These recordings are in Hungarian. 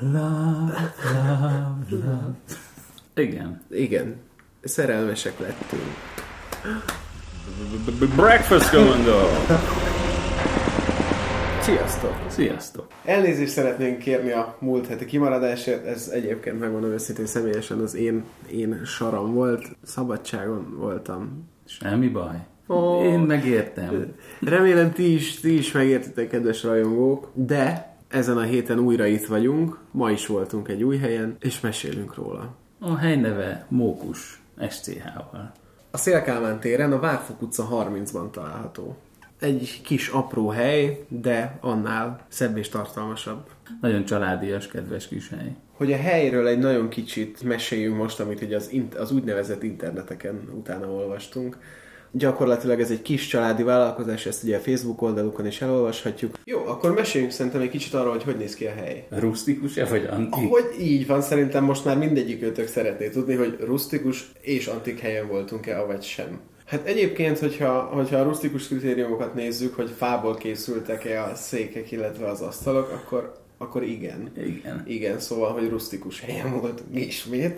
Love, love, love. Igen. Igen, szerelmesek lettünk. Breakfast Commando! Sziasztok! Sziasztok! Elnézést szeretnénk kérni a múlt heti kimaradásért, ez egyébként megmondom őszintén személyesen az én, én saram volt, szabadságon voltam. Semmi baj. Ó. Én megértem. Remélem ti is, ti is megértitek, kedves rajongók, de ezen a héten újra itt vagyunk, ma is voltunk egy új helyen, és mesélünk róla. A hely neve Mókus SCH-val. A Szélkálmán téren a Várfok utca 30-ban található. Egy kis apró hely, de annál szebb és tartalmasabb. Nagyon családias, kedves kis hely. Hogy a helyről egy nagyon kicsit meséljünk most, amit ugye az, az úgynevezett interneteken utána olvastunk. Gyakorlatilag ez egy kis családi vállalkozás, ezt ugye a Facebook oldalukon is elolvashatjuk. Jó, akkor meséljünk szerintem egy kicsit arról, hogy hogy néz ki a hely. Rustikus-e vagy antik? Hogy így van, szerintem most már mindegyik őtök szeretné tudni, hogy rustikus és antik helyen voltunk-e, avagy sem. Hát egyébként, hogyha, hogyha a rustikus kritériumokat nézzük, hogy fából készültek-e a székek, illetve az asztalok, akkor, akkor igen. Igen. Igen, szóval, hogy rustikus helyen voltunk ismét.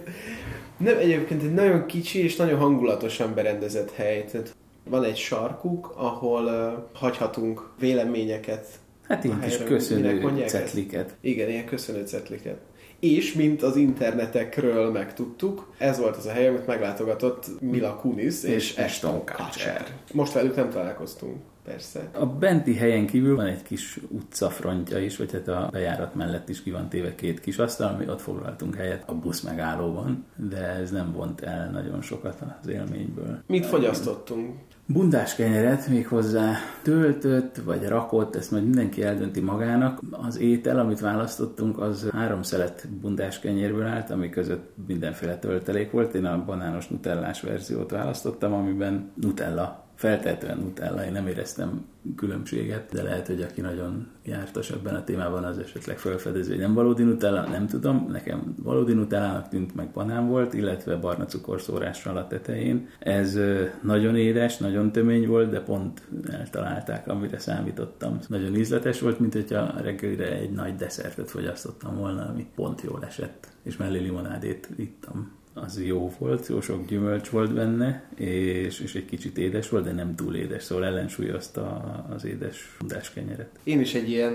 Nem, egyébként egy nagyon kicsi és nagyon hangulatosan berendezett hely. Tehát van egy sarkuk, ahol uh, hagyhatunk véleményeket. Hát ilyen kis köszönő cetliket. Igen, ilyen köszönő cetliket. És, mint az internetekről megtudtuk, ez volt az a hely, amit meglátogatott Mila Kunis és, És Ashton Kutcher. Most velük nem találkoztunk, persze. A benti helyen kívül van egy kis utcafrontja is, vagy hát a bejárat mellett is ki van téve két kis asztal, ami ott foglaltunk helyet a busz megállóban, de ez nem vont el nagyon sokat az élményből. Mit fogyasztottunk? Bundás kenyeret még hozzá töltött, vagy rakott, ezt majd mindenki eldönti magának. Az étel, amit választottunk, az három szelet bundás kenyérből állt, ami között mindenféle töltelék volt. Én a banános nutellás verziót választottam, amiben nutella feltehetően Nutella, én nem éreztem különbséget, de lehet, hogy aki nagyon jártas ebben a témában, az esetleg felfedező, hogy nem valódi Nutella, nem tudom, nekem valódi Nutellának tűnt, meg banán volt, illetve barna cukorszórással a tetején. Ez nagyon édes, nagyon tömény volt, de pont eltalálták, amire számítottam. Nagyon ízletes volt, mint hogyha reggelire egy nagy desszertet fogyasztottam volna, ami pont jól esett, és mellé limonádét ittam az jó volt, jó sok gyümölcs volt benne, és, és egy kicsit édes volt, de nem túl édes, szóval ellensúlyozta az édes bundás kenyeret. Én is egy ilyen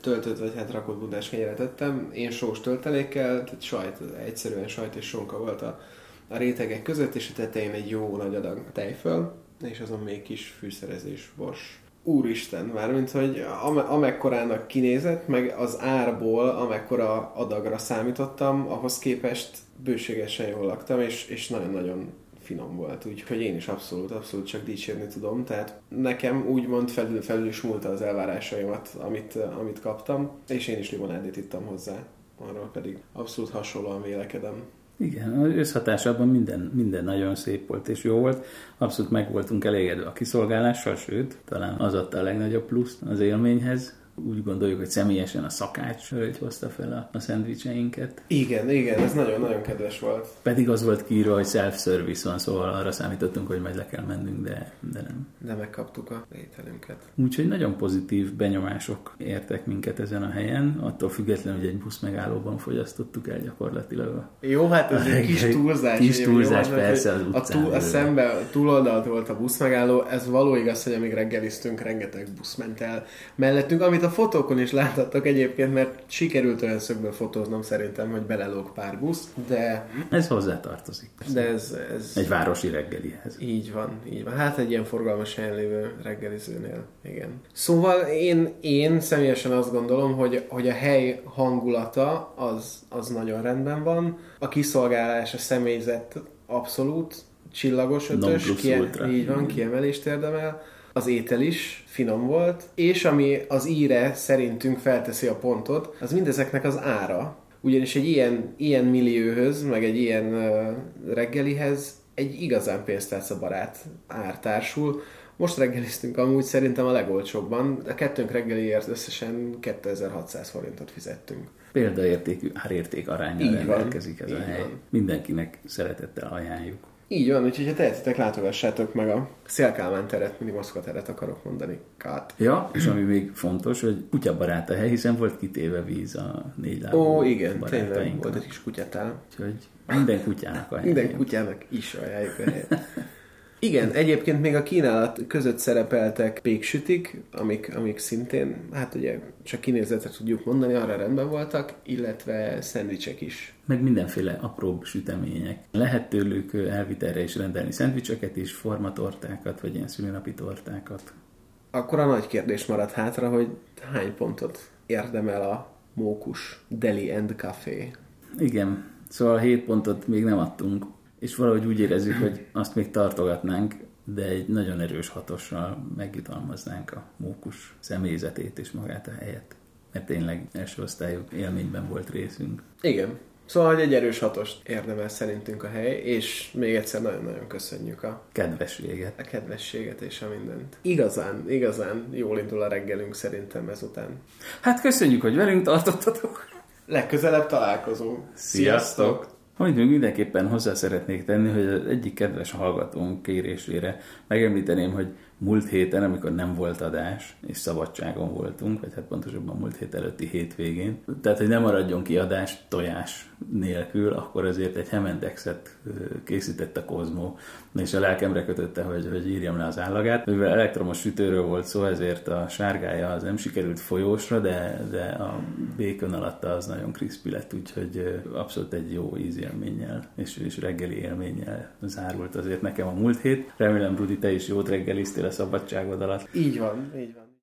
töltött, vagy hát rakott bundás kenyeret ettem, én sós töltelékkel, tehát sajt, egyszerűen sajt és sonka volt a, a rétegek között, és a tetején egy jó nagy adag tejföl, és azon még kis fűszerezés, bors. Úristen, mármint, hogy am- amekkorának kinézett, meg az árból, amekkora adagra számítottam, ahhoz képest bőségesen jól laktam, és, és nagyon-nagyon finom volt, úgyhogy én is abszolút, abszolút csak dicsérni tudom, tehát nekem úgymond felül, felül is múlta az elvárásaimat, amit, amit kaptam, és én is limonádét ittam hozzá, arról pedig abszolút hasonlóan vélekedem. Igen, az összhatásában minden, minden nagyon szép volt és jó volt. Abszolút meg voltunk elégedve a kiszolgálással, sőt, talán az adta a legnagyobb pluszt az élményhez. Úgy gondoljuk, hogy személyesen a szakács hölgy hozta fel a, a szendvicseinket. Igen, igen, ez nagyon-nagyon kedves volt. Pedig az volt kiírva, hogy self-service van, szóval arra számítottunk, hogy majd le kell mennünk, de, de nem. De megkaptuk a ételünket. Úgyhogy nagyon pozitív benyomások értek minket ezen a helyen, attól függetlenül, hogy egy busz megállóban fogyasztottuk el gyakorlatilag a Jó, hát ez egy kis túlzás. Kis túlzás, jó, hát, persze, az a, utcán túl, a szembe, a túloldalt volt a buszmegálló, ez való igaz, hogy amíg reggeliztünk, rengeteg busz ment el mellettünk, amit a fotókon is láthattak egyébként, mert sikerült olyan szögből fotóznom szerintem, hogy belelóg pár busz, de, Ez hozzátartozik. de ez, ez Egy városi reggelihez. így van, így van. Hát egy ilyen forgalmas helyen lévő reggelizőnél, igen. Szóval én, én személyesen azt gondolom, hogy, hogy a hely hangulata az, az nagyon rendben van. A kiszolgálás, a személyzet abszolút csillagos ötös, kie, így van, kiemelést érdemel. Az étel is finom volt, és ami az íre szerintünk felteszi a pontot, az mindezeknek az ára. Ugyanis egy ilyen, ilyen millióhöz, meg egy ilyen uh, reggelihez egy igazán pénztárca barát ár társul. Most reggeliztünk amúgy szerintem a legolcsóbban, a kettőnk reggeliért összesen 2600 forintot fizettünk. Példaértékű árérték van, rendelkezik ez a így hely. van. Mindenkinek szeretettel ajánljuk. Így van, úgyhogy ha tehetitek, látogassátok meg a Szélkálmán teret, mindig Moszkva teret akarok mondani. Kát. Ja, és ami még fontos, hogy kutyabarát a hely, hiszen volt kitéve víz a négy lábú Ó, igen, tényleg volt egy kis kutyatál. Úgyhogy minden kutyának a hely. Minden kutyának is ajánljuk a helyet. Igen, egyébként még a kínálat között szerepeltek péksütik, amik, amik szintén, hát ugye csak kinézetre tudjuk mondani, arra rendben voltak, illetve szendvicsek is. Meg mindenféle apróbb sütemények. Lehet tőlük elvitelre is rendelni szendvicseket is, formatortákat, vagy ilyen szülinapi tortákat. Akkor a nagy kérdés maradt hátra, hogy hány pontot érdemel a mókus Deli and Café. Igen, szóval 7 pontot még nem adtunk, és valahogy úgy érezzük, hogy azt még tartogatnánk, de egy nagyon erős hatossal megjutalmaznánk a mókus személyzetét és magát a helyet. Mert tényleg első osztályú élményben volt részünk. Igen. Szóval hogy egy erős hatost érdemel szerintünk a hely, és még egyszer nagyon-nagyon köszönjük a, Kedvességet. a kedvességet és a mindent. Igazán, igazán jól indul a reggelünk szerintem ezután. Hát köszönjük, hogy velünk tartottatok! Legközelebb találkozunk. Amit még mindenképpen hozzá szeretnék tenni, hogy az egyik kedves hallgatónk kérésére megemlíteném, hogy múlt héten, amikor nem volt adás, és szabadságon voltunk, vagy hát pontosabban múlt hét előtti hétvégén, tehát hogy nem maradjon ki adás tojás nélkül, akkor azért egy Hemendexet készített a Kozmó, és a lelkemre kötötte, hogy, hogy írjam le az állagát. Mivel elektromos sütőről volt szó, ezért a sárgája az nem sikerült folyósra, de, de a békön alatta az nagyon crispy lett, úgyhogy abszolút egy jó ízélménnyel és, és reggeli élménnyel zárult azért nekem a múlt hét. Remélem, Rudi, te is jót reggeliztél a szabadságod alatt. Így van, így van.